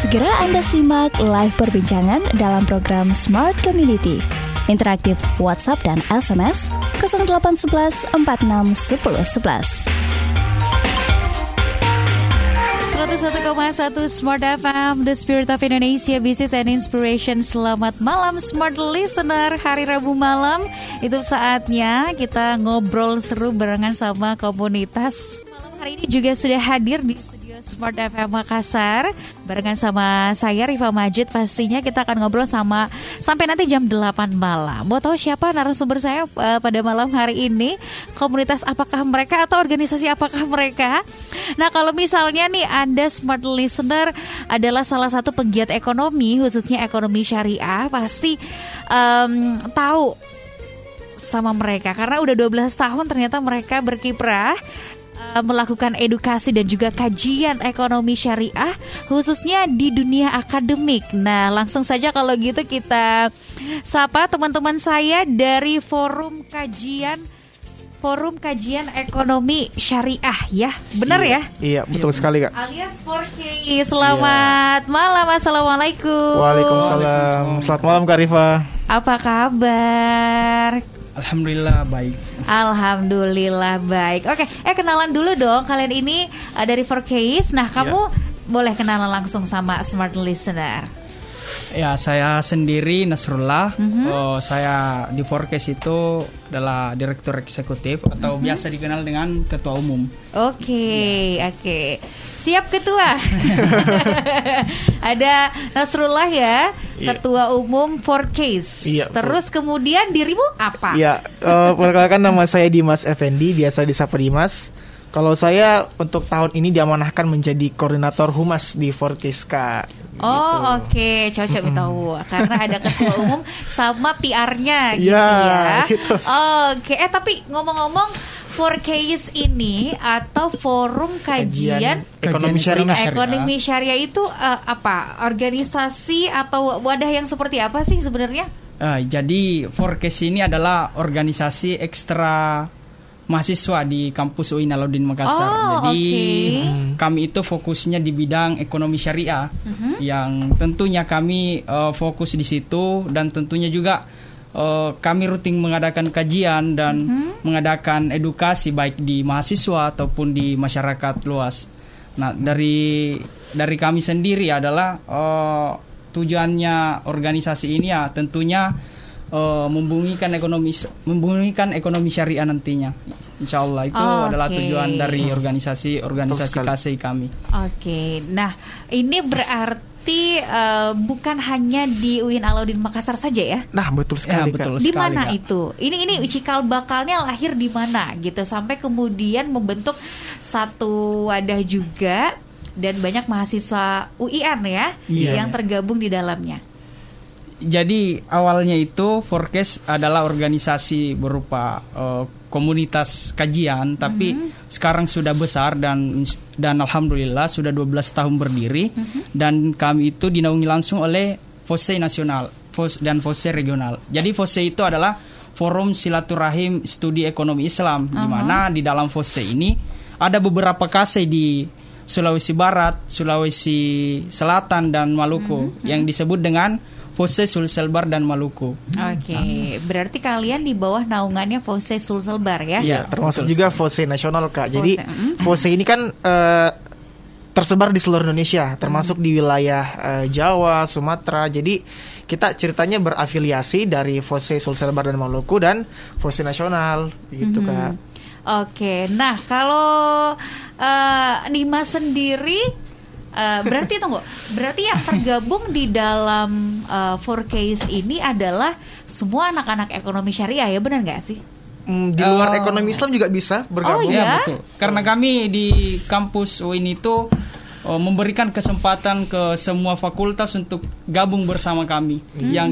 Segera Anda simak live perbincangan dalam program Smart Community. Interaktif WhatsApp dan SMS 0811 46 10 11. 101,1 Smart FM The Spirit of Indonesia Business and Inspiration Selamat malam Smart Listener Hari Rabu malam Itu saatnya kita ngobrol seru barengan sama komunitas Malam hari ini juga sudah hadir di Smart FM Makassar barengan sama saya Riva Majid pastinya kita akan ngobrol sama sampai nanti jam 8 malam. Mau tahu siapa narasumber saya uh, pada malam hari ini? Komunitas apakah mereka atau organisasi apakah mereka? Nah, kalau misalnya nih Anda smart listener adalah salah satu pegiat ekonomi khususnya ekonomi syariah pasti um, tahu sama mereka karena udah 12 tahun ternyata mereka berkiprah Eh, melakukan edukasi dan juga kajian ekonomi syariah khususnya di dunia akademik. Nah, langsung saja kalau gitu kita sapa teman-teman saya dari Forum Kajian Forum Kajian Ekonomi Syariah ya, benar iya, ya? Iya, betul sekali kak. Alias 4K. Selamat iya. malam, assalamualaikum. Waalaikumsalam. Selamat malam Kak Rifa. Apa kabar? Alhamdulillah baik. Alhamdulillah baik. Oke, eh kenalan dulu dong. Kalian ini uh, dari Case. Nah, kamu ya. boleh kenalan langsung sama smart listener. Ya, saya sendiri Nasrullah. Mm-hmm. Oh, saya di Forecast itu adalah direktur eksekutif atau mm-hmm. biasa dikenal dengan ketua umum. Oke, okay, ya. oke. Okay. Siap ketua. Ada Nasrullah ya, iya. ketua umum Forecast. Iya. Terus kemudian dirimu apa? Iya, uh, perkenalkan nama saya Dimas Effendi, biasa disapa Dimas. Kalau saya untuk tahun ini diamanahkan menjadi koordinator humas di Forecast Kak. Oh gitu. oke, okay. cocok mm tahu karena ada ketua umum sama PR-nya gitu ya. ya. Gitu. Oke, okay. eh tapi ngomong-ngomong for case ini atau forum kajian, kajian ekonomi syariah. Ekonomi syariah itu uh, apa? Organisasi atau wadah yang seperti apa sih sebenarnya? Uh, jadi case ini adalah organisasi ekstra mahasiswa di kampus UI Alauddin Makassar. Oh, Jadi okay. kami itu fokusnya di bidang ekonomi syariah, uh-huh. yang tentunya kami uh, fokus di situ dan tentunya juga uh, kami rutin mengadakan kajian dan uh-huh. mengadakan edukasi baik di mahasiswa ataupun di masyarakat luas. Nah dari dari kami sendiri adalah uh, tujuannya organisasi ini ya tentunya uh, membumikan ekonomi membumikan ekonomi syariah nantinya. Insya Allah itu oh, adalah tujuan dari organisasi organisasi KSI kami. Oke, okay. nah ini berarti uh, bukan hanya di UIN Alauddin Makassar saja ya? Nah betul sekali. Ya, betul di mana itu? Ini ini cikal bakalnya lahir di mana gitu sampai kemudian membentuk satu wadah juga dan banyak mahasiswa UIN ya yeah. yang tergabung di dalamnya jadi awalnya itu Forecast adalah organisasi berupa uh, komunitas kajian tapi mm-hmm. sekarang sudah besar dan dan alhamdulillah sudah 12 tahun berdiri mm-hmm. dan kami itu dinaungi langsung oleh FOSE nasional FOS dan FOSE regional. Jadi FOSE itu adalah Forum Silaturahim Studi Ekonomi Islam uh-huh. di mana di dalam FOSE ini ada beberapa kase di Sulawesi Barat, Sulawesi Selatan dan Maluku mm-hmm. yang disebut dengan Fose Sulselbar dan Maluku. Oke, okay. nah. berarti kalian di bawah naungannya Fose Sulselbar ya? Iya, termasuk juga Fose nasional kak. Jadi Fose, Fose ini kan uh, tersebar di seluruh Indonesia, termasuk hmm. di wilayah uh, Jawa, Sumatera. Jadi kita ceritanya berafiliasi dari Fose Sulselbar dan Maluku dan Fose nasional, gitu hmm. kak. Oke, nah kalau uh, Nima sendiri Uh, berarti tunggu, berarti yang tergabung di dalam uh, four case ini adalah semua anak-anak ekonomi syariah ya benar nggak sih? Mm, di luar uh, ekonomi Islam juga bisa bergabung. Oh, iya? ya betul. Karena kami di kampus UIN itu uh, memberikan kesempatan ke semua fakultas untuk gabung bersama kami mm -hmm. yang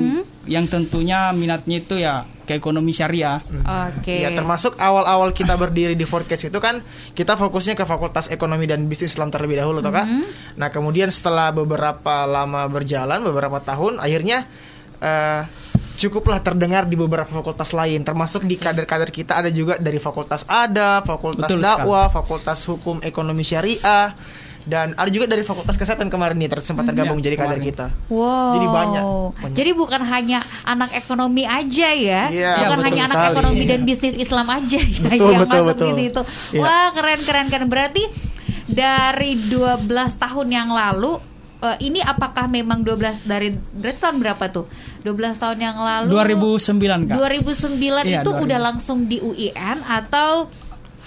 yang tentunya minatnya itu ya ke ekonomi syariah. Oke. Okay. Ya termasuk awal-awal kita berdiri di Forecast itu kan kita fokusnya ke Fakultas Ekonomi dan Bisnis Islam terlebih dahulu, mm -hmm. Kak. Nah kemudian setelah beberapa lama berjalan, beberapa tahun, akhirnya uh, cukuplah terdengar di beberapa fakultas lain, termasuk di kader-kader kita ada juga dari Fakultas Ada, Fakultas Betul Dakwah, sekali. Fakultas Hukum Ekonomi Syariah Dan ada juga dari Fakultas Kesehatan kemarin nih sempat Hmm. tergabung Ya, jadi kader kita. Wow. Jadi banyak, banyak. Jadi bukan hanya anak ekonomi aja ya, Iya, bukan betul hanya anak sekali. ekonomi dan Iya. bisnis Islam aja ya Betul, yang betul, masuk di betul. situ. Iya. Wah keren keren keren. Berarti dari 12 tahun yang lalu eh, ini apakah memang 12 dari berarti tahun berapa tuh? 12 tahun yang lalu 2009 kak 2009 Iya, itu 2000. udah langsung di UIN atau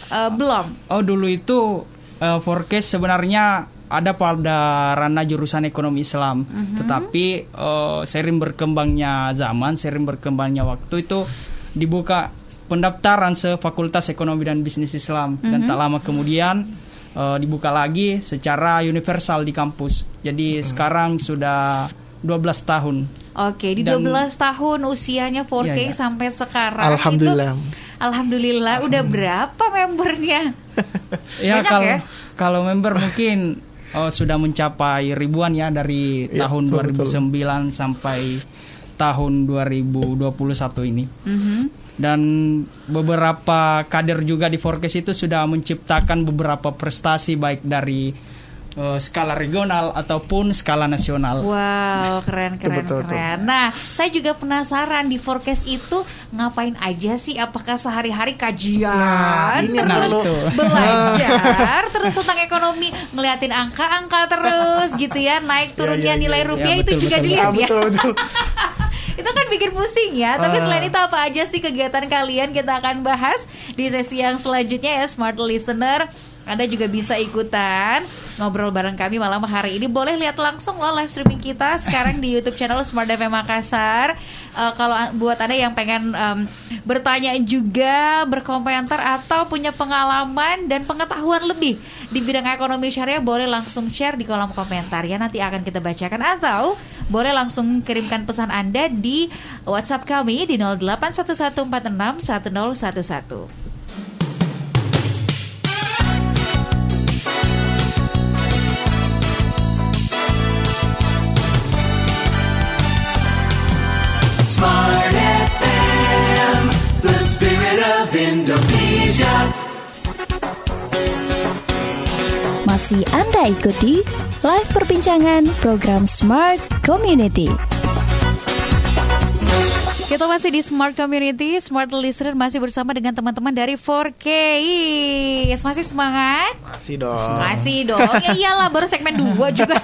eh, belum? Oh dulu itu uh, forecast sebenarnya ada pada ranah jurusan ekonomi Islam, tetapi uh, sering berkembangnya zaman, sering berkembangnya waktu itu dibuka pendaftaran se Fakultas Ekonomi dan Bisnis Islam dan tak lama kemudian uh, dibuka lagi secara universal di kampus. Jadi sekarang sudah 12 tahun. Oke, di Dan- 12 tahun usianya 4K Iya, iya. sampai sekarang Alhamdulillah. itu Alhamdulillah udah berapa membernya? Ya Banyak kalau ya? kalau member mungkin oh, sudah mencapai ribuan ya dari Iya, tahun betul, 2009 sampai tahun 2021 ini. Mhm. Dan beberapa kader juga di Forecast itu sudah menciptakan beberapa prestasi baik dari eh, skala regional ataupun skala nasional. Wow, keren keren Betul, betul, keren. Nah, saya juga penasaran di forecast itu ngapain aja sih? Apakah sehari-hari kajian, Nah, ini terus nah, itu. belajar, terus tentang ekonomi, ngeliatin angka-angka terus gitu ya, naik turunnya Iya, iya, nilai iya. rupiah Ya, itu betul, juga betul, dilihat Ah, ya. betul betul. itu kan bikin pusing ya. Tapi Ah. selain itu apa aja sih kegiatan kalian kita akan bahas di sesi yang selanjutnya ya Smart Listener. Anda juga bisa ikutan ngobrol bareng kami malam hari ini. Boleh lihat langsung loh live streaming kita sekarang di YouTube channel Smart FM Makassar. Eh, kalau a- buat Anda yang pengen em, bertanya juga, berkomentar atau punya pengalaman dan pengetahuan lebih di bidang ekonomi syariah, boleh langsung share di kolom komentar ya. Nanti akan kita bacakan atau boleh langsung kirimkan pesan Anda di WhatsApp kami di 0811461011. Of Indonesia. Masih Anda ikuti live perbincangan program Smart Community. Kita masih di Smart Community, Smart Listener masih bersama dengan teman-teman dari 4K. Yes, masih semangat? Masih dong. Masih dong. Ya iyalah baru segmen 2 juga.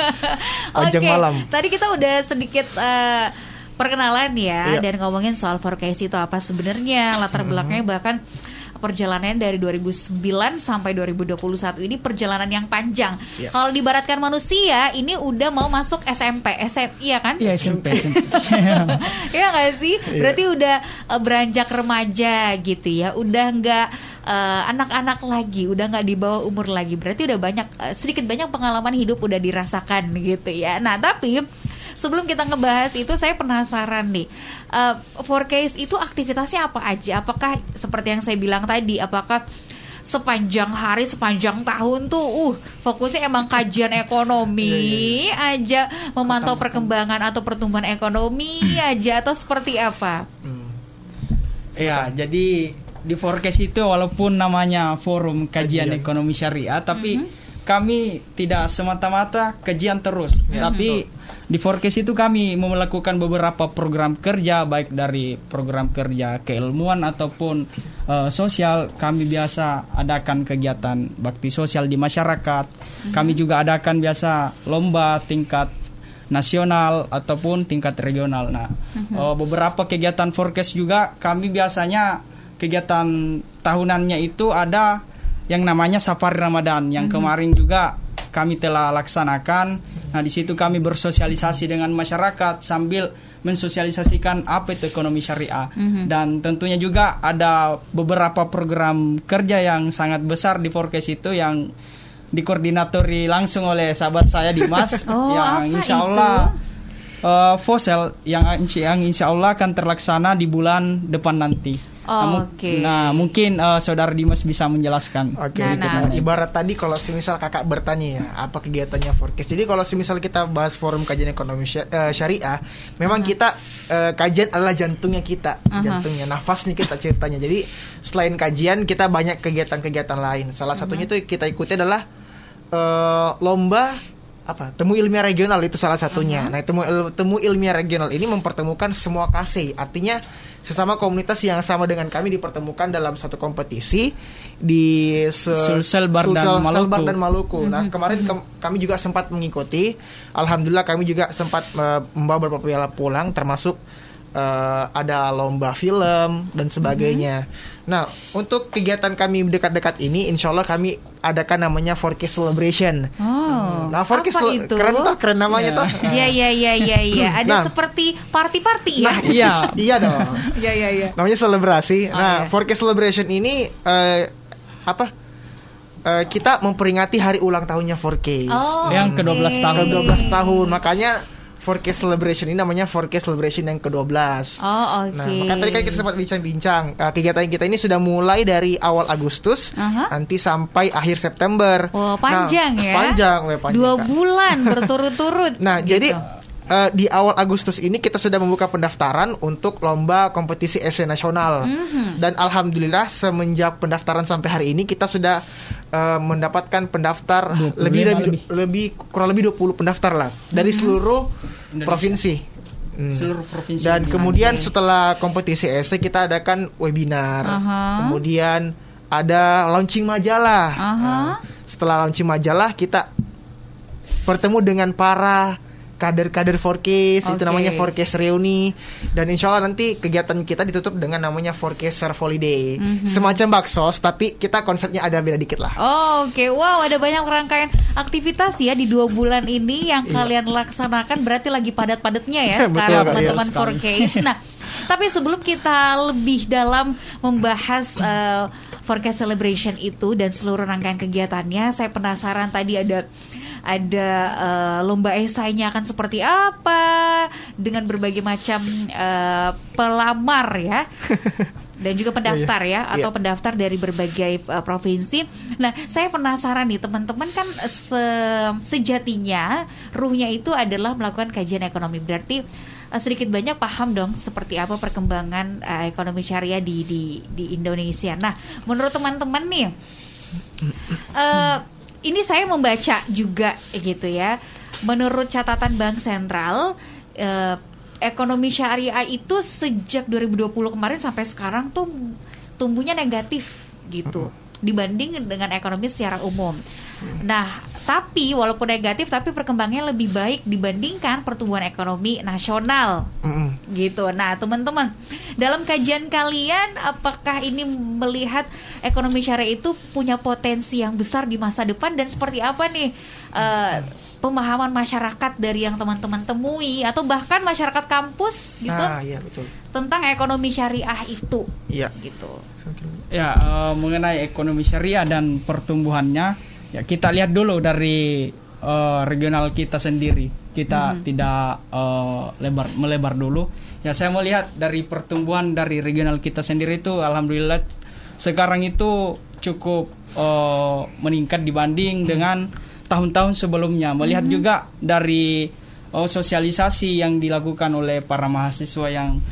Oke, malam. Tadi kita udah sedikit eh, perkenalan ya Iya. dan ngomongin soal 4K itu apa sebenarnya, latar belakangnya bahkan perjalanan dari 2009 sampai 2021 ini perjalanan yang panjang. Iya. Kalau dibaratkan manusia, ini udah mau masuk SMP, SM, iya kan? Iya SMP. SMP. Iya nggak sih? Berarti udah eh, beranjak remaja gitu ya, udah nggak eh, anak-anak lagi, udah nggak di bawah umur lagi. Berarti udah banyak eh, sedikit banyak pengalaman hidup udah dirasakan gitu ya. Nah tapi sebelum kita ngebahas itu, saya penasaran nih, eh, 4Case itu aktivitasnya apa aja? Apakah seperti yang saya bilang tadi, apakah sepanjang hari, sepanjang tahun tuh, uh, fokusnya emang kajian ekonomi aja, memantau perkembangan atau pertumbuhan ekonomi aja, atau seperti apa? Iya, jadi di forecast itu walaupun namanya forum kajian Kajian. ekonomi syariah, tapi kami tidak semata-mata kajian terus, tapi di forecast itu kami melakukan beberapa program kerja baik dari program kerja keilmuan ataupun eh, sosial. Kami biasa adakan kegiatan bakti sosial di masyarakat. Kami juga adakan biasa lomba tingkat nasional ataupun tingkat regional. Nah, eh, beberapa kegiatan forecast juga kami biasanya kegiatan tahunannya itu ada yang namanya Safari Ramadan yang kemarin juga kami telah laksanakan. Nah, di situ kami bersosialisasi dengan masyarakat sambil mensosialisasikan apa itu ekonomi syariah dan tentunya juga ada beberapa program kerja yang sangat besar di forecast itu yang dikoordinatori langsung oleh sahabat saya Dimas Oh, yang insya itu? Allah eh, Fosel yang yang insya Allah akan terlaksana di bulan depan nanti. Oh, Nah, oke. Nah, mungkin eh, saudara Dimas bisa menjelaskan. Oke, Nah, gitu. nah. ibarat tadi kalau semisal kakak bertanya ya, apa kegiatannya forecast. Jadi kalau semisal kita bahas forum kajian ekonomi eh, syariah, memang kita eh, kajian adalah jantungnya kita, Aha. jantungnya, nafasnya kita ceritanya. Jadi selain kajian kita banyak kegiatan-kegiatan lain. Salah satunya itu kita ikuti adalah eh, lomba apa temu ilmiah regional itu salah satunya. Nah temu il- temu ilmiah regional ini mempertemukan semua KC, artinya sesama komunitas yang sama dengan kami dipertemukan dalam satu kompetisi di se- Sulsel, Bar, dan Sulsel, Maluku. Bar dan Maluku. Nah kemarin kem- kami juga sempat mengikuti. Alhamdulillah kami juga sempat eh, membawa beberapa piala pulang, termasuk eh, ada lomba film dan sebagainya. Nah, untuk kegiatan kami dekat-dekat ini, insya Allah kami adakan namanya 4K Celebration. Oh, Nah, 4K apa itu? keren tuh, keren namanya Iya. tuh. Iya iya iya iya iya. Ada Nah. seperti party-party ya. Nah, Iya. iya dong. Iya iya iya. namanya selebrasi. Oh, nah, iya. 4K Celebration ini eh, apa? Eh, kita memperingati hari ulang tahunnya 4K. Oh, Yang ke-12 oke. tahun. ke 12 tahun. Makanya 4K Celebration ini namanya 4K Celebration yang ke-12. Oh, oke. Nah, maka tadi kan kita sempat bincang-bincang. Uh, kegiatan kita ini sudah mulai dari awal Agustus Aha. nanti sampai akhir September. Wah, panjang Nah, ya. Panjang, panjang. Dua bulan berturut-turut. Nah, gitu. jadi uh, di awal Agustus ini kita sudah membuka pendaftaran untuk lomba kompetisi essay nasional. Mhm. Dan alhamdulillah semenjak pendaftaran sampai hari ini kita sudah uh, mendapatkan pendaftar 25 lebih lebih lebih. lebih kurang lebih 20 pendaftar lah dari seluruh Indonesia. provinsi. Hmm. Seluruh provinsi. Dan di- kemudian Oke. setelah kompetisi essay kita adakan webinar. Aha. Kemudian ada launching majalah. Aha. Nah, setelah launching majalah kita bertemu dengan para kader-kader 4K itu Oke. namanya 4K reuni dan insya Allah nanti kegiatan kita ditutup dengan namanya 4K Surf Holiday Mhm. semacam baksos tapi kita konsepnya ada beda dikit lah Oh, Oke, wow ada banyak rangkaian aktivitas ya di dua bulan ini yang kalian laksanakan berarti lagi padat-padatnya ya sekarang teman-teman Iya, sekali. 4Ks. Nah, tapi sebelum kita lebih dalam membahas eh, 4K Celebration itu dan seluruh rangkaian kegiatannya, saya penasaran tadi ada ada eh, lomba esainya akan seperti apa dengan berbagai macam eh, pelamar ya dan juga pendaftar ya atau Iya. pendaftar dari berbagai uh, provinsi. Nah, saya penasaran nih teman-teman kan se- sejatinya ruhnya itu adalah melakukan kajian ekonomi. Berarti uh, sedikit banyak paham dong seperti apa perkembangan uh, ekonomi syariah di di di Indonesia. Nah, menurut teman-teman nih eh, ini saya membaca juga gitu ya. Menurut catatan Bank Sentral eh, ekonomi syariah itu sejak 2020 kemarin sampai sekarang tuh tumbuhnya negatif gitu dibanding dengan ekonomi secara umum. Nah, tapi walaupun negatif tapi perkembangannya lebih baik dibandingkan pertumbuhan ekonomi nasional. Mm-mm. gitu. Nah, teman-teman, dalam kajian kalian apakah ini melihat ekonomi syariah itu punya potensi yang besar di masa depan? Dan seperti apa nih eh, pemahaman masyarakat dari yang teman-teman temui? Atau bahkan masyarakat kampus gitu ah iya betul. tentang ekonomi syariah itu. Iya. Gitu. Ya, eh, mengenai ekonomi syariah dan pertumbuhannya, ya kita lihat dulu dari eh, regional kita sendiri. Kita tidak eh, lebar melebar dulu. Ya, saya melihat dari pertumbuhan dari regional kita sendiri itu, alhamdulillah sekarang itu cukup eh, meningkat dibanding dengan tahun-tahun sebelumnya. Melihat juga dari oh, sosialisasi yang dilakukan oleh para mahasiswa yang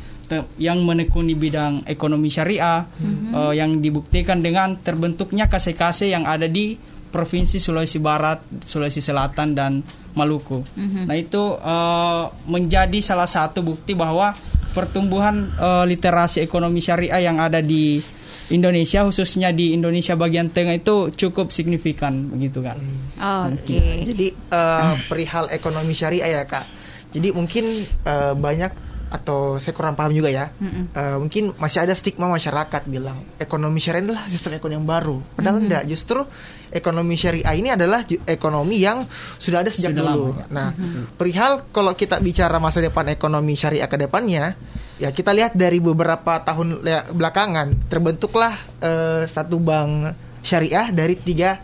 yang menekuni bidang ekonomi syariah eh, yang dibuktikan dengan terbentuknya kase-kase yang ada di provinsi Sulawesi Barat, Sulawesi Selatan dan Maluku. Nah itu eh, menjadi salah satu bukti bahwa pertumbuhan eh, literasi ekonomi syariah yang ada di Indonesia khususnya di Indonesia bagian tengah itu cukup signifikan begitu kan. Oke. Jadi eh, perihal ekonomi syariah ya kak. Jadi mungkin eh, banyak atau saya kurang paham juga ya. Eh, mungkin masih ada stigma masyarakat bilang ekonomi syariah adalah sistem ekonomi yang baru. Padahal enggak. Justru ekonomi syariah ini adalah ekonomi yang sudah ada sejak Sudah dulu. lama, ya. Nah, perihal kalau kita bicara masa depan ekonomi syariah ke depannya, ya kita lihat dari beberapa tahun belakangan terbentuklah eh, satu bank syariah dari tiga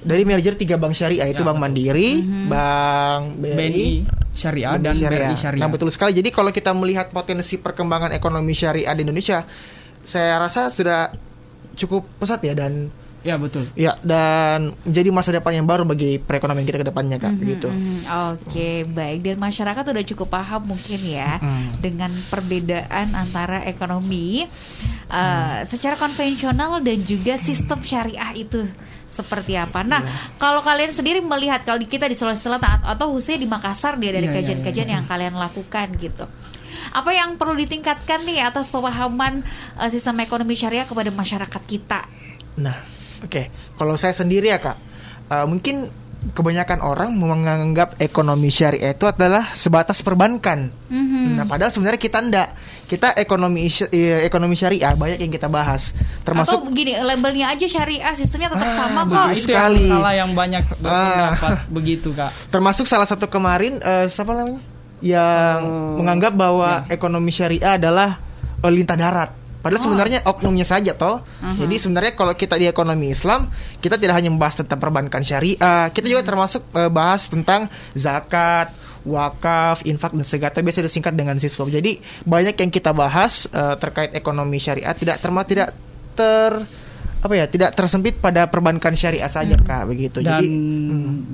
dari merger tiga bank syariah itu Ya, Bank betul. Mandiri, Bank BNI, BNI Syariah BNI dan Syariah. BRI Syariah. Nah, betul sekali. Jadi kalau kita melihat potensi perkembangan ekonomi syariah di Indonesia, saya rasa sudah cukup pesat ya dan Ya betul. ya dan menjadi masa depan yang baru bagi perekonomian kita ke depannya Kak, begitu. Hmm, Oke, baik. Dan masyarakat udah cukup paham mungkin ya Mm. dengan perbedaan antara ekonomi Uh, secara konvensional dan juga sistem syariah itu seperti apa. Nah, Iya. kalau kalian sendiri melihat kalau kita di Sulawesi Selatan at- atau khususnya di Makassar dia dari Iya, iya, kajian-kajian yang kalian lakukan gitu. Apa yang perlu ditingkatkan nih atas pemahaman uh, sistem ekonomi syariah kepada masyarakat kita? Nah, oke. Kalau saya sendiri ya kak, eh, mungkin kebanyakan orang menganggap ekonomi syariah itu adalah sebatas perbankan. Mhm. Nah, padahal sebenarnya kita ndak. Kita ekonomi eh, ekonomi syariah banyak yang kita bahas, Atau termasuk begini, labelnya aja syariah, sistemnya tetap Ah, sama kok. itu sekali. yang salah yang banyak berpendapat begitu kak termasuk salah satu kemarin eh, siapa namanya yang menganggap bahwa ekonomi syariah adalah eh, lintah darat. Padahal sebenarnya oknumnya saja toh. Jadi sebenarnya kalau kita di ekonomi Islam, kita tidak hanya membahas tentang perbankan syariah, kita juga termasuk eh, bahas tentang zakat, wakaf, infak dan segala. Biasa disingkat dengan siswa. Jadi banyak yang kita bahas eh, terkait ekonomi syariah tidak terma tidak ter apa ya tidak tersempit pada perbankan syariah saja kak begitu. dan Jadi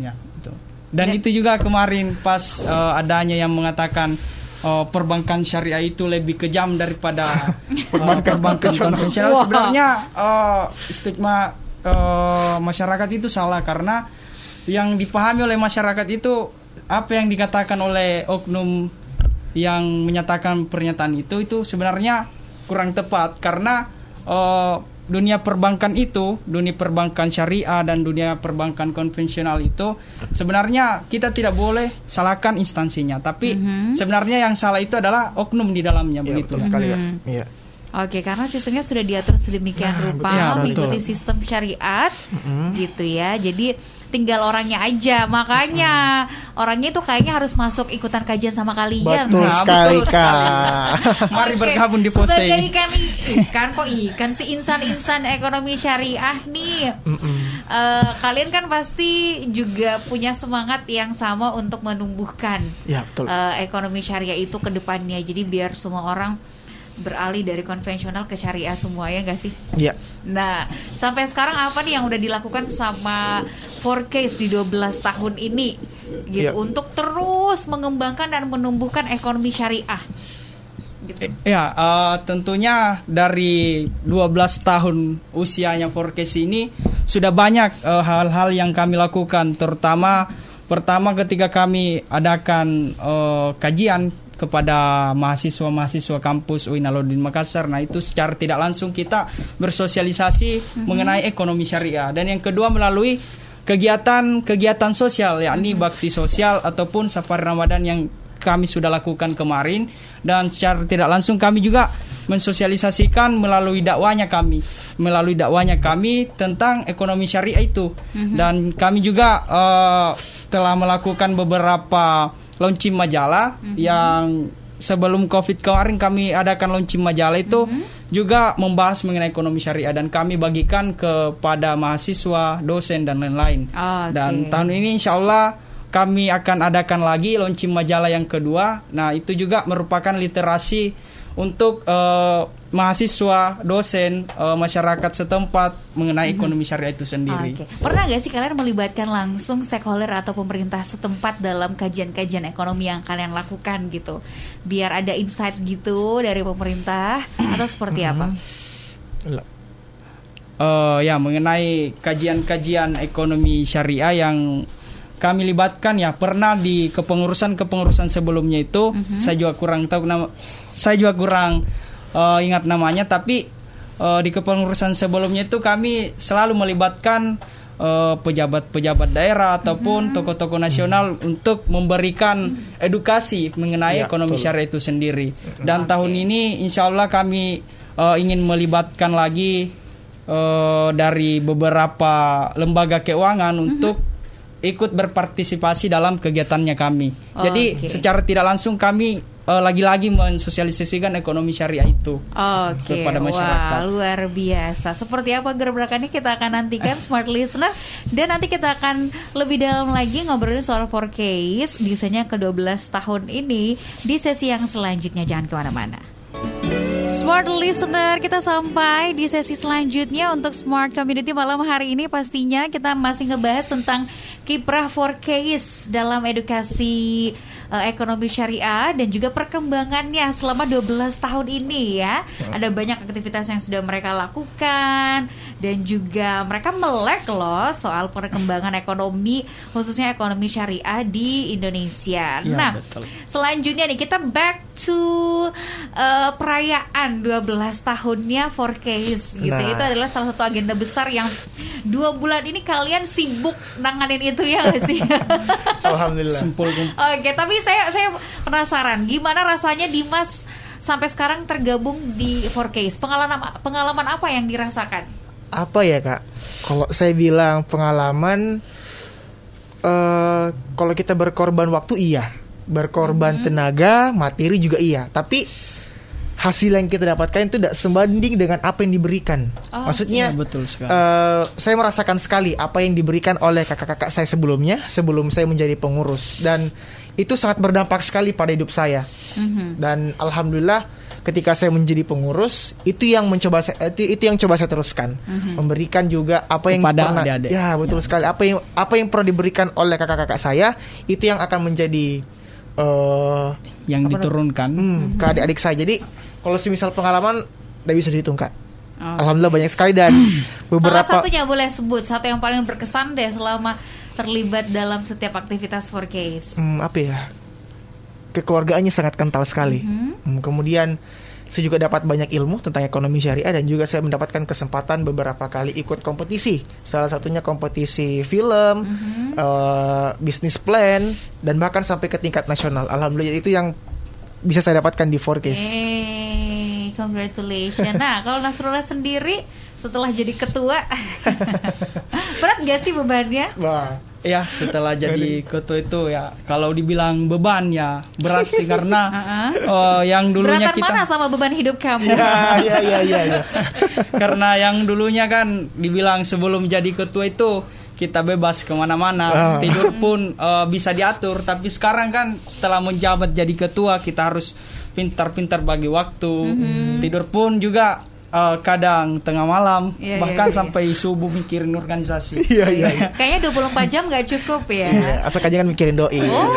ya itu dan itu juga kemarin pas eh, adanya yang mengatakan eh, perbankan syariah itu lebih kejam daripada eh, Perbankan perbankan konvensional. Wah. sebenarnya eh, stigma eh, masyarakat itu salah karena yang dipahami oleh masyarakat itu apa yang dikatakan oleh oknum yang menyatakan pernyataan itu itu sebenarnya kurang tepat karena eh, dunia perbankan itu, dunia perbankan syariah dan dunia perbankan konvensional itu sebenarnya kita tidak boleh salahkan instansinya, tapi sebenarnya yang salah itu adalah oknum di dalamnya ya, begitu. betul sekali kak. Iya. Oke, karena sistemnya sudah diatur sedemikian rupa, betul. Ya, mengikuti betul. sistem syariat, gitu ya. Jadi tinggal orangnya aja. Makanya orangnya itu kayaknya harus masuk ikutan kajian sama kalian. Betul Nah, sekali betul kak. Mari Oke, bergabung di Sebagai Posei. ikan, ikan kok ikan sih insan-insan ekonomi syariah nih. Eh, kalian kan pasti juga punya semangat yang sama untuk menumbuhkan Ya betul. eh, ekonomi syariah itu ke depannya. Jadi biar semua orang beralih dari konvensional ke syariah semua ya nggak sih? Ya. Nah, sampai sekarang apa nih yang udah dilakukan sama 4Case di 12 tahun ini gitu Iya. untuk terus mengembangkan dan menumbuhkan ekonomi syariah. Gitu. Ya, eh, tentunya dari 12 tahun usianya Forecast ini sudah banyak eh, hal-hal yang kami lakukan, terutama pertama ketika kami adakan eh, kajian kepada mahasiswa-mahasiswa kampus UIN Alauddin Makassar. Nah, itu secara tidak langsung kita bersosialisasi mengenai ekonomi syariah. Dan yang kedua melalui kegiatan-kegiatan sosial yakni bakti sosial ataupun safari Ramadan yang kami sudah lakukan kemarin. Dan secara tidak langsung kami juga mensosialisasikan melalui dakwanya kami melalui dakwanya kami tentang ekonomi syariah itu. Dan kami juga eh, telah melakukan beberapa launching majalah yang sebelum covid kemarin kami adakan launching majalah itu juga membahas mengenai ekonomi syariah dan kami bagikan kepada mahasiswa dosen dan lain-lain Oke. dan tahun ini insya Allah kami akan adakan lagi launching majalah yang kedua. Nah itu juga merupakan literasi untuk eh, mahasiswa, dosen, eh, masyarakat setempat mengenai ekonomi syariah itu sendiri. Oke. Pernah nggak sih kalian melibatkan langsung stakeholder atau pemerintah setempat dalam kajian-kajian ekonomi yang kalian lakukan gitu? Biar ada insight gitu dari pemerintah atau seperti apa? Eh, ya mengenai kajian-kajian ekonomi syariah yang kami libatkan ya pernah di kepengurusan kepengurusan sebelumnya itu saya juga kurang tahu nama saya juga kurang eh, ingat namanya tapi eh, di kepengurusan sebelumnya itu kami selalu melibatkan eh, pejabat-pejabat daerah ataupun tokoh-tokoh nasional untuk memberikan edukasi mengenai Ya, ekonomi betul. syariah itu sendiri dan tahun ini insya Allah kami eh, ingin melibatkan lagi eh, dari beberapa lembaga keuangan untuk ikut berpartisipasi dalam kegiatannya kami. Jadi Oke. secara tidak langsung kami eh, lagi-lagi mensosialisasikan ekonomi syariah itu. Oke, Kepada masyarakat. wah luar biasa. Seperti apa gebrakannya kita akan nantikan smart listener dan nanti kita akan lebih dalam lagi ngobrolin soal 4Case desainnya ke-12 tahun ini di sesi yang selanjutnya. Jangan ke mana-mana. Smart listener, kita sampai di sesi selanjutnya untuk Smart Community malam hari ini pastinya kita masih ngebahas tentang kiprah for case dalam edukasi eh, ekonomi syariah dan juga perkembangannya selama 12 tahun ini ya. Ada banyak aktivitas yang sudah mereka lakukan dan juga mereka melek loh soal perkembangan ekonomi khususnya ekonomi syariah di Indonesia. Ya, nah, betul. selanjutnya nih kita back to eh, perayaan 12 tahunnya for case gitu. Nah. Itu adalah salah satu agenda besar yang dua bulan ini kalian sibuk nanganin itu ya gak sih? Alhamdulillah. Simpul Oke, tapi saya saya penasaran gimana rasanya Dimas sampai sekarang tergabung di 4Case. Pengalaman pengalaman apa yang dirasakan? Apa ya kak? Kalau saya bilang pengalaman, eh kalau kita berkorban waktu iya, berkorban tenaga, materi juga iya. Tapi hasil yang kita dapatkan itu tidak sebanding dengan apa yang diberikan. Oh, Maksudnya, iya, betul sekali. eh, saya merasakan sekali apa yang diberikan oleh kakak-kakak saya sebelumnya, sebelum saya menjadi pengurus, dan itu sangat berdampak sekali pada hidup saya. Mhm. Dan alhamdulillah, ketika saya menjadi pengurus, itu yang mencoba saya, itu, itu yang coba saya teruskan, memberikan juga apa yang Kepada pernah, adik-adik. ya betul sekali, apa yang apa yang pernah diberikan oleh kakak-kakak saya, itu yang akan menjadi eh yang diturunkan. hmm, ke adik-adik saya. Jadi kalau semisal pengalaman tidak bisa dihitung kak. Oh. Alhamdulillah banyak sekali dan Salah beberapa satunya boleh sebut satu yang paling berkesan deh selama terlibat dalam setiap aktivitas 4Case. hmm, apa ya kekeluargaannya sangat kental sekali. Hmm, kemudian saya juga dapat banyak ilmu tentang ekonomi syariah dan juga saya mendapatkan kesempatan beberapa kali ikut kompetisi. Salah satunya kompetisi film, eh, bisnis plan dan bahkan sampai ke tingkat nasional. Alhamdulillah itu yang bisa saya dapatkan di 4Case. Eh, congratulations. Nah, kalau Nasrullah sendiri setelah jadi ketua, berat gak sih bebannya? Wah. Ya setelah jadi ketua itu ya kalau dibilang beban ya berat sih karena eh, yang dulunya Beratan kita mana sama beban hidup kamu? Ya, ya, ya, ya, ya. karena yang dulunya kan dibilang sebelum jadi ketua itu kita bebas ke mana-mana Ah. tidur pun eh, bisa diatur tapi sekarang kan setelah menjabat jadi ketua kita harus pintar-pintar bagi waktu tidur pun juga eh, kadang tengah malam Iya, bahkan iya, iya. sampai subuh mikirin organisasi Iya, iya. iya. Kayaknya 24 jam gak cukup ya. Iya, asal jangan mikirin doi. Oh.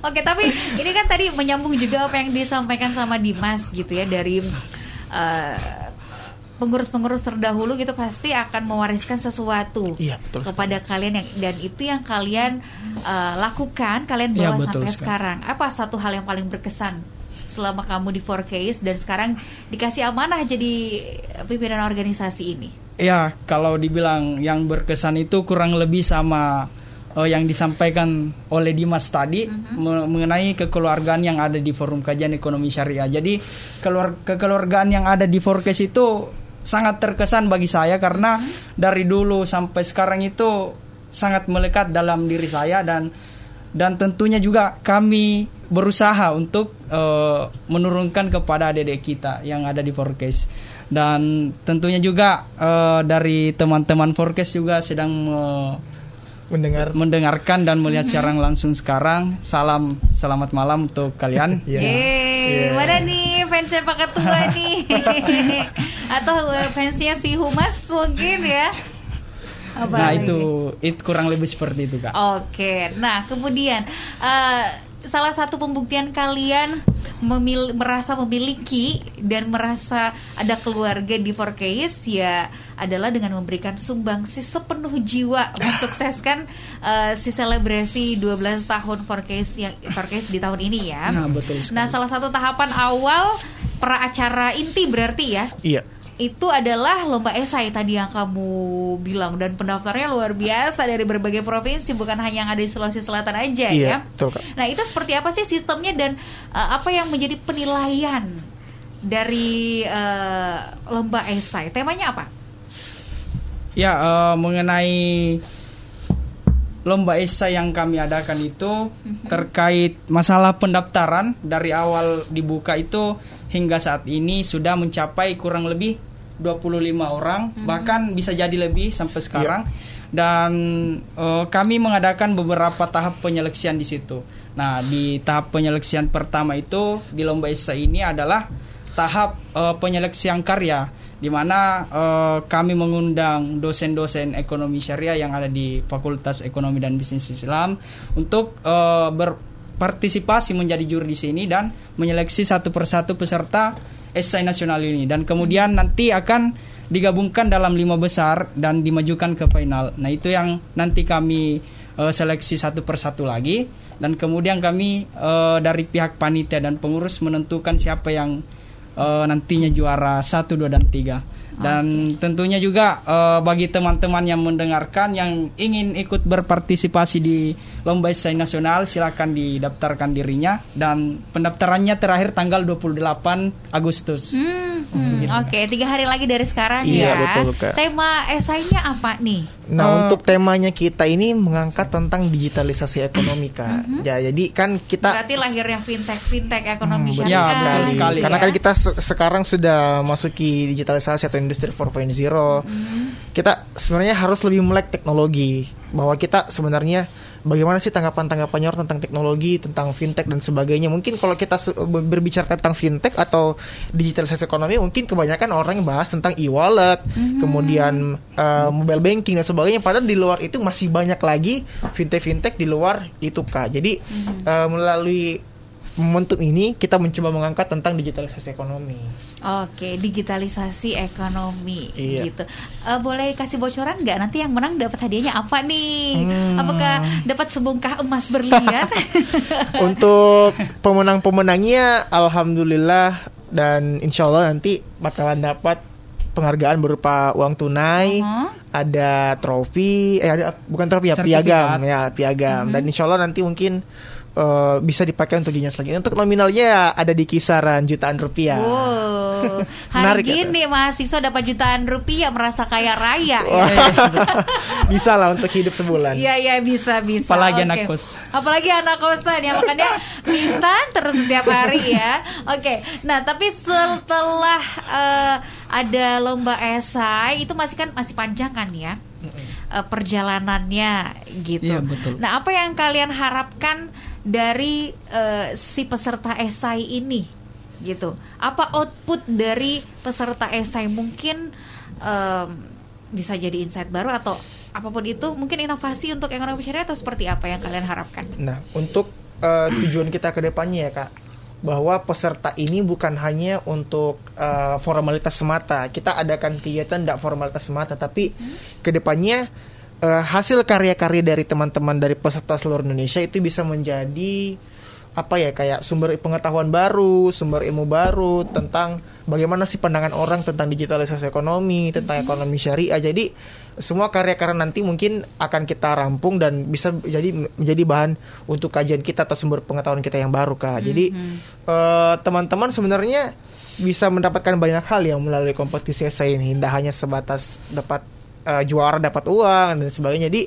Oke, tapi ini kan tadi menyambung juga apa yang disampaikan sama Dimas gitu ya dari eh, pengurus-pengurus terdahulu gitu pasti akan mewariskan sesuatu Iya, betul sekali. kepada kalian yang dan itu yang kalian eh, lakukan, kalian Iya, bawa betul sampai sekali. sekarang. Apa satu hal yang paling berkesan selama kamu di 4Case dan sekarang dikasih amanah jadi pimpinan organisasi ini? Ya, kalau dibilang yang berkesan itu kurang lebih sama eh, yang disampaikan oleh Dimas tadi me- mengenai kekeluargaan yang ada di Forum Kajian Ekonomi Syariah. Jadi, keluar kekeluargaan yang ada di Forecast itu sangat terkesan bagi saya karena dari dulu sampai sekarang itu sangat melekat dalam diri saya dan dan tentunya juga kami berusaha untuk eh, menurunkan kepada adik-adik kita yang ada di Forecast dan tentunya juga eh, dari teman-teman Forecast juga sedang eh, Mendengar. mendengarkan dan melihat secara langsung sekarang salam selamat malam untuk kalian Iya. Yeay, mana nih fansnya Pak Ketua nih? Atau fansnya si Humas mungkin ya? Apa nah lagi? itu itu kurang lebih seperti itu kak Oke, nah kemudian eh, salah satu pembuktian kalian memil- merasa memiliki dan merasa ada keluarga di 4Case ya adalah dengan memberikan sumbangsi sepenuh jiwa mensukseskan eh, si selebrasi 12 tahun 4Case yang 4Case di tahun ini ya. Nah, betul sekali. Nah, salah satu tahapan awal pra acara inti berarti ya Iya. Itu adalah lomba esai tadi yang kamu bilang dan pendaftarnya luar biasa dari berbagai provinsi bukan hanya yang ada di Sulawesi Selatan aja Iya, ya. betul, Kak. Nah itu seperti apa sih sistemnya dan uh, apa yang menjadi penilaian dari uh, lomba esai? Temanya apa? Ya, eh, mengenai lomba esai yang kami adakan itu terkait masalah pendaftaran dari awal dibuka itu hingga saat ini sudah mencapai kurang lebih 25 orang, bahkan bisa jadi lebih sampai sekarang. Dan eh, kami mengadakan beberapa tahap penyeleksian di situ. Nah, di tahap penyeleksian pertama itu di lomba esai ini adalah tahap eh, penyeleksian karya di mana eh, kami mengundang dosen-dosen ekonomi syariah yang ada di Fakultas Ekonomi dan Bisnis Islam untuk eh, berpartisipasi menjadi juri di sini dan menyeleksi satu persatu peserta esai nasional ini dan kemudian nanti akan digabungkan dalam lima besar dan dimajukan ke final. Nah itu yang nanti kami eh, seleksi satu persatu lagi dan kemudian kami eh, dari pihak panitia dan pengurus menentukan siapa yang eh, nantinya juara satu, dua dan tiga. Dan tentunya juga eh, bagi teman-teman yang mendengarkan yang ingin ikut berpartisipasi di lomba esai nasional silakan didaftarkan dirinya dan pendaftarannya terakhir tanggal 28 Agustus. Hmm, hmm, Oke, tiga hari lagi dari sekarang Iya, ya. betul, Kak. Tema esainya apa nih? Nah, Eh, untuk temanya kita ini mengangkat tentang digitalisasi ekonomi, Kak. Ya, jadi kan kita Berarti lahirnya fintech, fintech ekonomi Hmm, syariah. Ya, betul sekali. Karena ya. kan kita se- sekarang sudah masuki digitalisasi atau industri 4.0. Kita sebenarnya harus lebih melek teknologi. Bahwa kita sebenarnya bagaimana sih tanggapan-tanggapannya orang tentang teknologi, tentang fintech dan sebagainya. Mungkin kalau kita berbicara tentang fintech atau digitalisasi ekonomi, mungkin kebanyakan orang yang bahas tentang e-wallet, kemudian uh, mobile banking dan sebagainya. Padahal di luar itu masih banyak lagi fintech-fintech di luar itu, Kak. Jadi uh, melalui momentum ini kita mencoba mengangkat tentang digitalisasi ekonomi. Oke, digitalisasi ekonomi Iya. gitu. Eh, boleh kasih bocoran nggak nanti yang menang dapat hadiahnya apa nih? Hmm. Apakah dapat sebongkah emas berlian? Untuk pemenang-pemenangnya, alhamdulillah dan insya Allah nanti bakalan dapat penghargaan berupa uang tunai, Uh-huh. ada trofi, eh ada bukan trofi ya piagam ya piagam dan insya Allah nanti mungkin eh, bisa dipakai untuk dinas lagi. Untuk nominalnya ya ada di kisaran jutaan rupiah. Wow, hari Menarik ya, gini mahasiswa dapat jutaan rupiah merasa kaya raya. ya. Wah, bisa lah untuk hidup sebulan. Iya iya bisa bisa. Apalagi Oke. anak kos. Apalagi anak kosan ya makanya instan terus setiap hari ya. Oke. Nah tapi setelah eh, ada lomba esai itu masih kan masih panjang kan ya eh, perjalanannya gitu. Iya, betul. Nah apa yang kalian harapkan dari eh, si peserta esai ini gitu? Apa output dari peserta esai mungkin em, bisa jadi insight baru atau apa pun itu mungkin inovasi untuk ekonomi syariah atau seperti apa yang kalian harapkan? Nah, untuk eh, tujuan kita ke depannya ya, Kak, bahwa peserta ini bukan hanya untuk eh, formalitas semata. Kita adakan kegiatan tidak formalitas semata, tapi ke depannya eh, hasil karya-karya dari teman-teman dari peserta seluruh Indonesia itu bisa menjadi apa ya kayak sumber pengetahuan baru, sumber ilmu baru tentang bagaimana sih pandangan orang tentang digitalisasi ekonomi, tentang ekonomi syariah. Jadi semua karya-karya nanti mungkin akan kita rampung dan bisa jadi menjadi bahan untuk kajian kita atau sumber pengetahuan kita yang baru kak. Jadi eh, teman-teman sebenarnya bisa mendapatkan banyak hal yang melalui kompetisi esai ini, tidak hanya sebatas dapat eh, juara dapat uang dan sebagainya. Jadi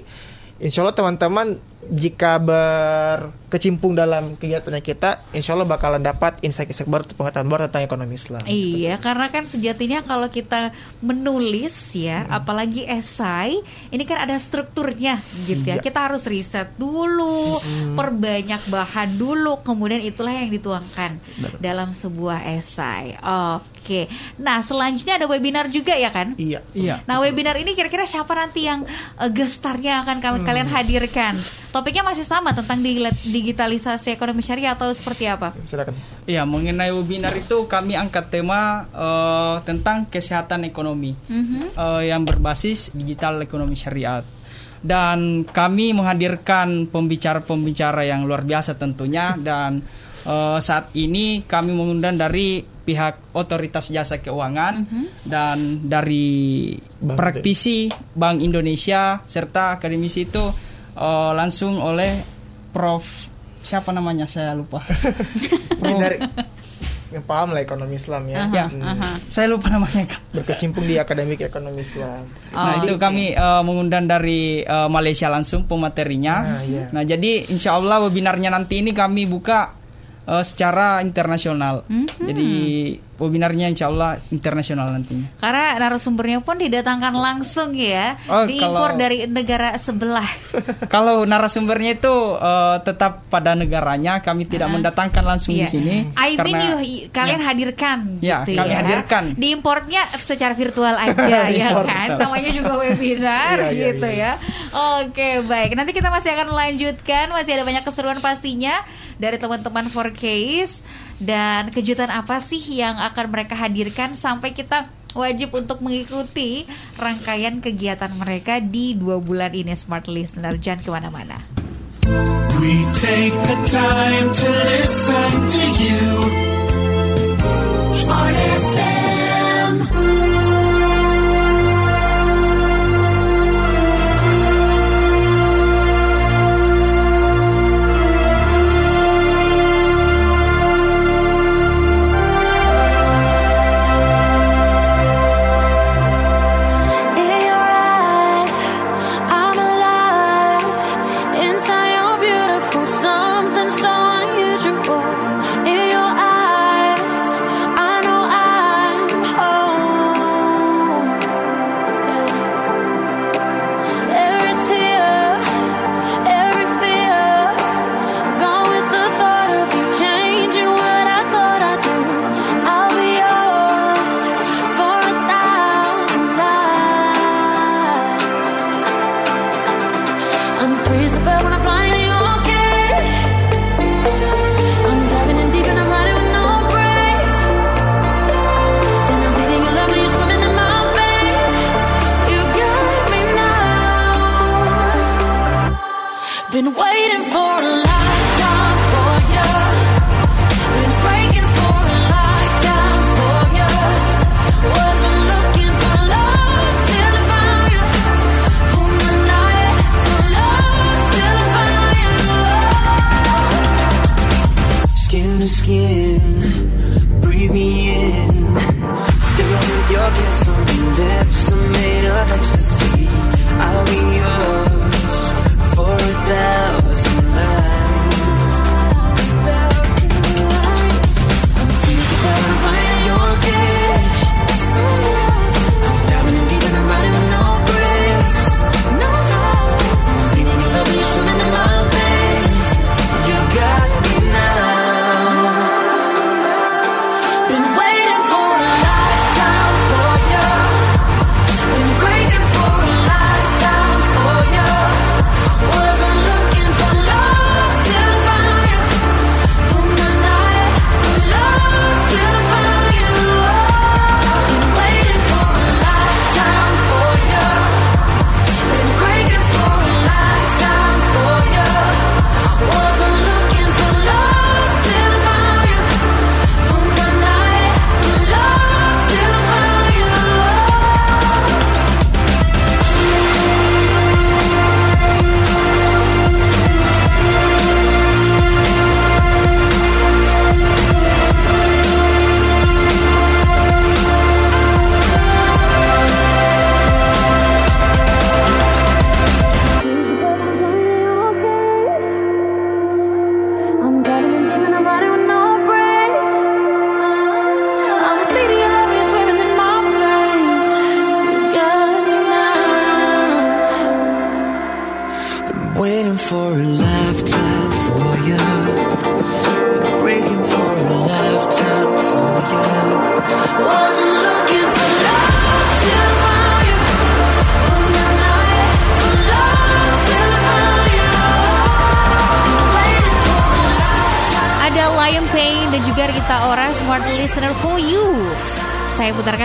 insya Allah teman-teman jika berkecimpung dalam kegiatannya kita, insya Allah bakalan dapat insight-insight baru, pengetahuan baru tentang ekonomi Islam. Iya, karena kan sejatinya kalau kita menulis ya, apalagi esai, ini kan ada strukturnya gitu ya. Iya. Kita harus riset dulu, perbanyak bahan dulu, kemudian itulah yang dituangkan dalam sebuah esai. Oke. Nah, selanjutnya ada webinar juga ya kan? Iya. Iya. Nah, webinar ini kira-kira siapa nanti yang eh, gestarnya akan kami kalian hadirkan? Topiknya masih sama tentang digitalisasi ekonomi syariah atau seperti apa? Silakan. Iya, mengenai webinar itu kami angkat tema eh, tentang kesehatan ekonomi Mhm. eh, yang berbasis digital ekonomi syariat. Dan kami menghadirkan pembicara-pembicara yang luar biasa tentunya dan eh, saat ini kami mengundang dari pihak otoritas jasa keuangan dan dari Bank praktisi Bank Indonesia serta akademisi itu eh, langsung oleh Prof siapa namanya saya lupa. Dari yang paham lah ekonomi Islam ya. Ya, Hmm. saya lupa namanya Kak. Berkecimpung di akademik ekonomi Islam. Nah Oh, itu oke. kami eh, mengundang dari eh, Malaysia langsung pematerinya. Ah, iya. Nah jadi insya Allah webinarnya nanti ini kami buka eh, secara internasional. Mhm. Jadi webinarnya insya Allah internasional nantinya. Karena narasumbernya pun didatangkan langsung ya, Oh, diimpor kalau- dari negara sebelah. Kalau narasumbernya itu eh, tetap pada negaranya, kami tidak mendatangkan langsung Iya. di sini. I mean karena- you, kalian hadirkan Ya, gitu kami ya. hadirkan. Diimportnya secara virtual aja ya Import, kan. betul. Namanya juga webinar Iya, iya, gitu ya. Oke, baik. Nanti kita masih akan melanjutkan, masih ada banyak keseruan pastinya dari teman-teman 4Ks dan kejutan apa sih yang akan mereka hadirkan sampai kita wajib untuk mengikuti rangkaian kegiatan mereka di dua bulan ini Smart Listener jangan ke mana-mana. We take the time to listen to you. Smart FM. Been waiting for a lifetime for you. Been breaking for a lifetime for you. Wasn't looking for I found you. Night for I you. Skin to skin, breathe me in. Your kiss on your lips are made of ecstasy. I'll be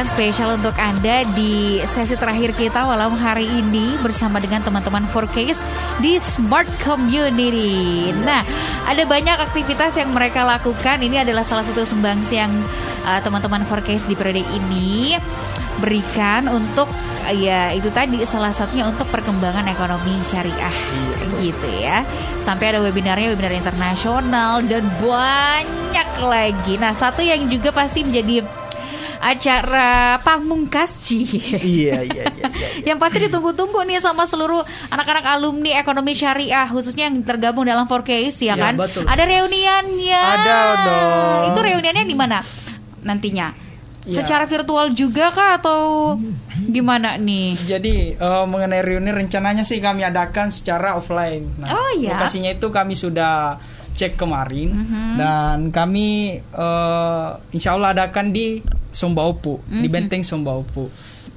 Putarkan spesial untuk Anda di sesi terakhir kita malam hari ini bersama dengan teman-teman 4Ks di Smart Community. Nah, ada banyak aktivitas yang mereka lakukan. Ini adalah salah satu sumbangsi yang uh, teman-teman 4Ks di periode ini berikan untuk ya itu tadi salah satunya untuk perkembangan ekonomi syariah gitu ya. Sampai ada webinarnya webinar internasional dan banyak lagi. Nah, satu yang juga pasti menjadi acara pamungkas Ci. iya iya iya iya. Yang pasti ditunggu-tunggu nih sama seluruh anak-anak alumni ekonomi syariah khususnya yang tergabung dalam 4Case ya Ya, kan. betul. Ada reuniannya. Ada dong. Itu reuniannya di mana nantinya? Ya. Secara virtual juga kah atau gimana nih? Jadi eh, mengenai reuni rencananya sih kami adakan secara offline. Nah, Oh, iya. Lokasinya itu kami sudah cek kemarin Mhm. dan kami eh, insya Allah adakan di Sombaupu di Mhm. Benteng Sombaupu.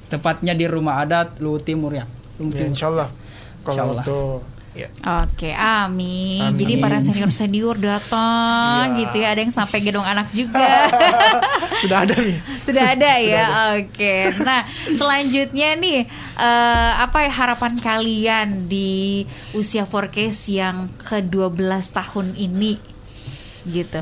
Tepatnya di Rumah Adat Luwu Timur ya. Luwu Ya, Timur. insya Allah. Insya Kalau Allah. tuh ya. Oke, amin. Amin. Jadi para senior-senior datang Iya. gitu ya. Ada yang sampai gedung anak juga. Sudah ada nih. Sudah ada ya. Oke. Nah, selanjutnya nih eh, apa ya harapan kalian di usia 4Case yang ke-12 tahun ini? Gitu.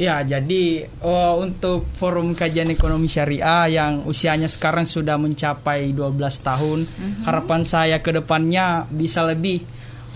Ya, jadi oh, untuk Forum Kajian Ekonomi Syariah yang usianya sekarang sudah mencapai 12 tahun, harapan saya ke depannya bisa lebih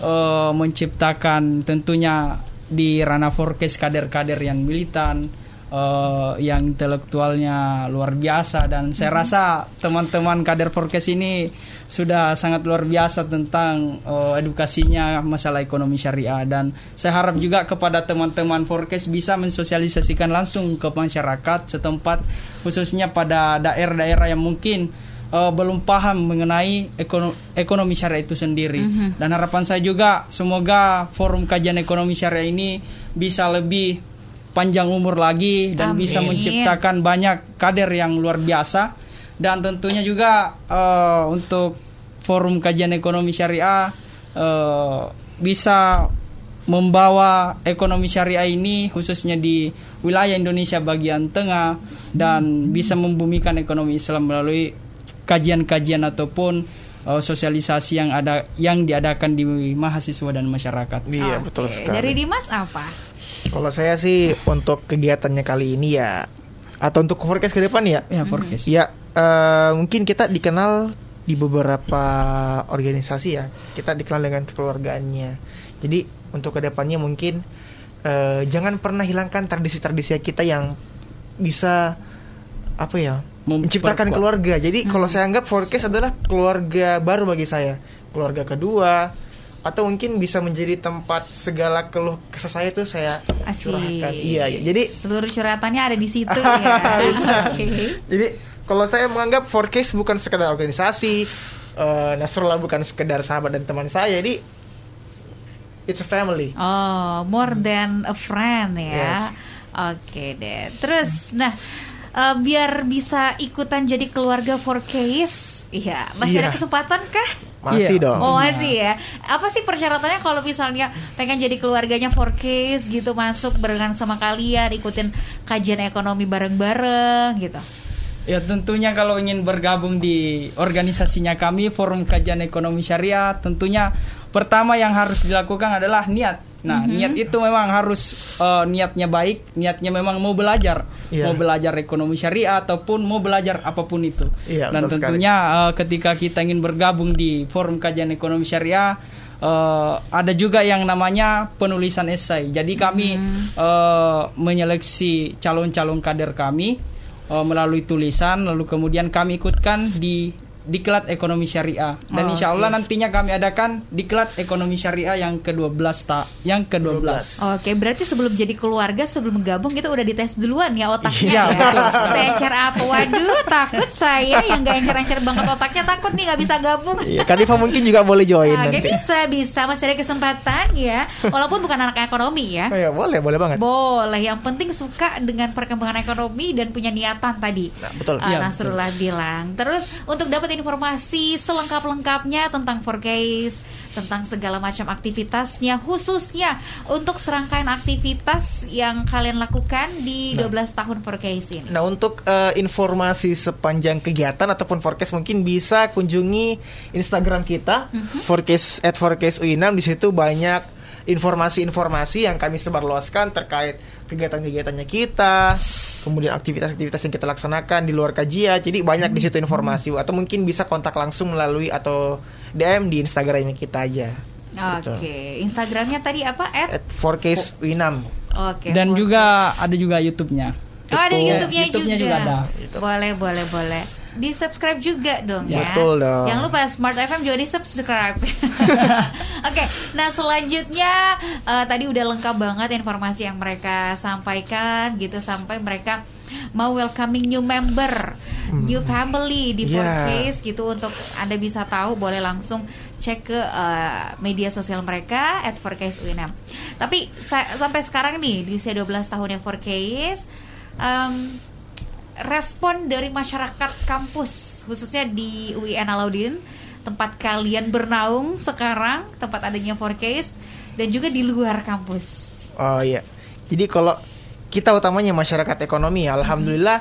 eh, menciptakan tentunya di ranah forecast kader-kader yang militan, eh, yang intelektualnya luar biasa. Dan saya rasa teman-teman kader forecast ini sudah sangat luar biasa tentang eh, edukasinya masalah ekonomi syariah. Dan saya harap juga kepada teman-teman forecast bisa mensosialisasikan langsung ke masyarakat setempat khususnya pada daerah-daerah yang mungkin eh, belum paham mengenai ekono- ekonomi syariah itu sendiri. Dan harapan saya juga semoga forum kajian ekonomi syariah ini bisa lebih panjang umur lagi dan Amin. bisa menciptakan banyak kader yang luar biasa dan tentunya juga eh, untuk forum kajian ekonomi syariah eh, bisa membawa ekonomi syariah ini khususnya di wilayah Indonesia bagian tengah dan bisa membumikan ekonomi Islam melalui kajian-kajian ataupun eh, sosialisasi yang ada yang diadakan di mahasiswa dan masyarakat. Iya, Oke. betul sekali. Dari Dimas apa? Kalau saya sih untuk kegiatannya kali ini ya atau untuk forecast ke depan ya. Ya, forecast. Ya, eh, mungkin kita dikenal di beberapa organisasi ya. Kita dikenal dengan kekeluargaannya. Jadi untuk ke depannya mungkin eh, jangan pernah hilangkan tradisi-tradisi kita yang bisa apa ya menciptakan keluarga. Jadi kalau saya anggap forecast adalah keluarga baru bagi saya, keluarga kedua atau mungkin bisa menjadi tempat segala keluh kesah saya itu saya Asik. curahkan. Iya, iya. Jadi Seluruh curhatannya ada di situ ya. Oke. jadi kalau saya menganggap forecast bukan sekedar organisasi, eh, Nasrullah bukan sekedar sahabat dan teman saya, jadi it's a family. Oh, more than a friend ya. Yes. Oke deh. Terus, nah, eh, biar bisa ikutan jadi keluarga 4Case, iya, masih ada Iya. kesempatan kah? Masih Iya. dong. Oh masih ya. Apa sih persyaratannya kalau misalnya pengen jadi keluarganya 4Case gitu masuk barengan sama kalian, ikutin kajian ekonomi bareng-bareng gitu. Ya tentunya kalau ingin bergabung di organisasinya kami Forum Kajian Ekonomi Syariah tentunya pertama yang harus dilakukan adalah niat. Nah, niat itu memang harus eh, niatnya baik, niatnya memang mau belajar, Iya. mau belajar ekonomi syariah ataupun mau belajar apa pun itu. Iya, Dan sekali. tentunya eh, ketika kita ingin bergabung di Forum Kajian Ekonomi Syariah eh, ada juga yang namanya penulisan esai. Jadi kami eh, menyeleksi calon-calon kader kami eh, melalui tulisan lalu kemudian kami ikutkan di diklat ekonomi syariah dan Oh, insya Allah oke. nantinya kami adakan diklat ekonomi syariah yang ke-12 tak yang ke-12 Oke, berarti sebelum jadi keluarga, sebelum gabung kita udah dites duluan ya otaknya Iya, ya. betul. Saya encer apa? Waduh, takut saya yang gak encer-encer banget otaknya takut nih nggak bisa gabung. Iya, Kadifa mungkin juga boleh join Oke, nanti. bisa, bisa. Masih ada kesempatan ya. Walaupun bukan anak ekonomi ya. Oh ya, boleh, boleh banget. Boleh, yang penting suka dengan perkembangan ekonomi dan punya niatan tadi. Nah, betul. Ah, Iya, Nasrullah bilang. Terus untuk dapat informasi selengkap-lengkapnya tentang 4Case, tentang segala macam aktivitasnya, khususnya untuk serangkaian aktivitas yang kalian lakukan di 12 tahun 4Case ini. Nah untuk eh, informasi sepanjang kegiatan ataupun forecast mungkin bisa kunjungi Instagram kita forecast at forecast U6 di situ banyak informasi-informasi yang kami sebarluaskan terkait kegiatan-kegiatannya kita, kemudian aktivitas-aktivitas yang kita laksanakan di luar kajian. Jadi banyak di situ informasi atau mungkin bisa kontak langsung melalui atau DM di Instagram kita aja. Oke, Gitu. Instagramnya tadi apa? At? At forecast U6. Oke. dan Forecast. juga ada juga YouTube-nya Oh ada YouTube. YouTube-nya YouTube-nya juga. juga ada. Boleh, boleh, boleh. Di subscribe juga dong ya. Betul dong. Jangan lupa Smart FM juga di subscribe. Oke, nah selanjutnya eh, tadi udah lengkap banget informasi yang mereka sampaikan gitu sampai mereka mau welcoming new member, new family di Yeah. Forecase gitu untuk anda bisa tahu boleh langsung cek ke eh, media sosial mereka at Forecase UNM. Tapi sa- sampai sekarang nih di usia 12 tahunnya Forecase em, respon dari masyarakat kampus khususnya di UIN Alauddin tempat kalian bernaung sekarang tempat adanya Forecase dan juga di luar kampus. Oh iya. Jadi kalau kita utamanya masyarakat ekonomi, ya, alhamdulillah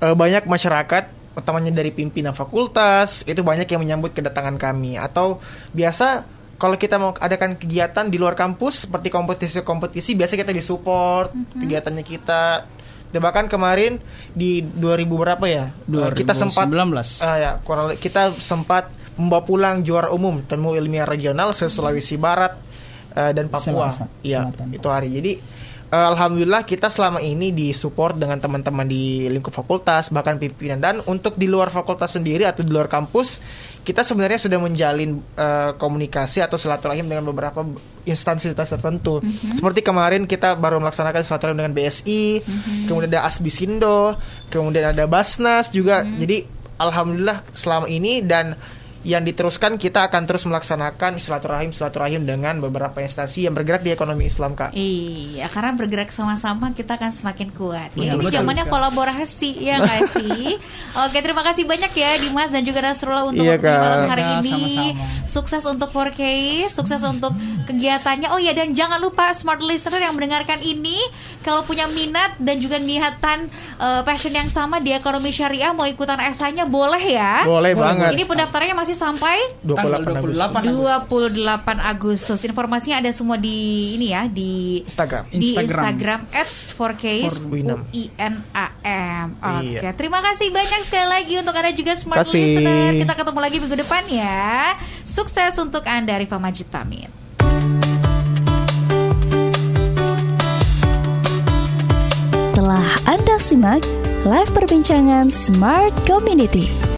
eh, banyak masyarakat utamanya dari pimpinan fakultas itu banyak yang menyambut kedatangan kami atau biasa kalau kita mau adakan kegiatan di luar kampus seperti kompetisi-kompetisi biasa kita disupport kegiatannya kita dan bahkan kemarin di 2000 berapa ya? eh, kita sempat 2019. Ah, ya, kurang kita sempat membawa pulang juara umum temu ilmiah regional se Sulawesi Barat eh, dan Papua. Selasa, Iya, Selatan. itu hari. Jadi alhamdulillah kita selama ini disupport dengan teman-teman di lingkup fakultas bahkan pimpinan dan untuk di luar fakultas sendiri atau di luar kampus kita sebenarnya sudah menjalin eh, komunikasi atau silaturahim dengan beberapa instansi tertentu. Seperti kemarin kita baru melaksanakan silaturahim dengan BSI, kemudian ada Asbisindo, kemudian ada Basnas juga. Jadi alhamdulillah selama ini dan yang diteruskan kita akan terus melaksanakan silaturahim silaturahim dengan beberapa instansi yang bergerak di ekonomi Islam kak. Iya, karena bergerak sama-sama kita akan semakin kuat. Ya, ini zamannya kolaborasi ya nggak sih? Oke, terima kasih banyak ya Dimas dan juga Nasrullah untuk Iya, waktunya malam hari Ya, ini. sama-sama. Sukses untuk 4K, sukses untuk kegiatannya. Oh ya, dan jangan lupa smart listener yang mendengarkan ini kalau punya minat dan juga niatan eh, passion yang sama di ekonomi syariah mau ikutan SA-nya boleh ya. Boleh banget. Ini pendaftarannya masih sampai 28 Tanggal Agustus. 28 28 Agustus. Informasinya ada semua di ini ya di Instagram. di Instagram. Instagram at 4Case For Winam. UINAM. Oke, Iya. terima kasih banyak sekali lagi untuk Anda juga smart Kasih. listener. Kita ketemu lagi minggu depan ya. Sukses untuk Anda Rifa Majid pamit. Telah Anda simak live perbincangan Smart Community.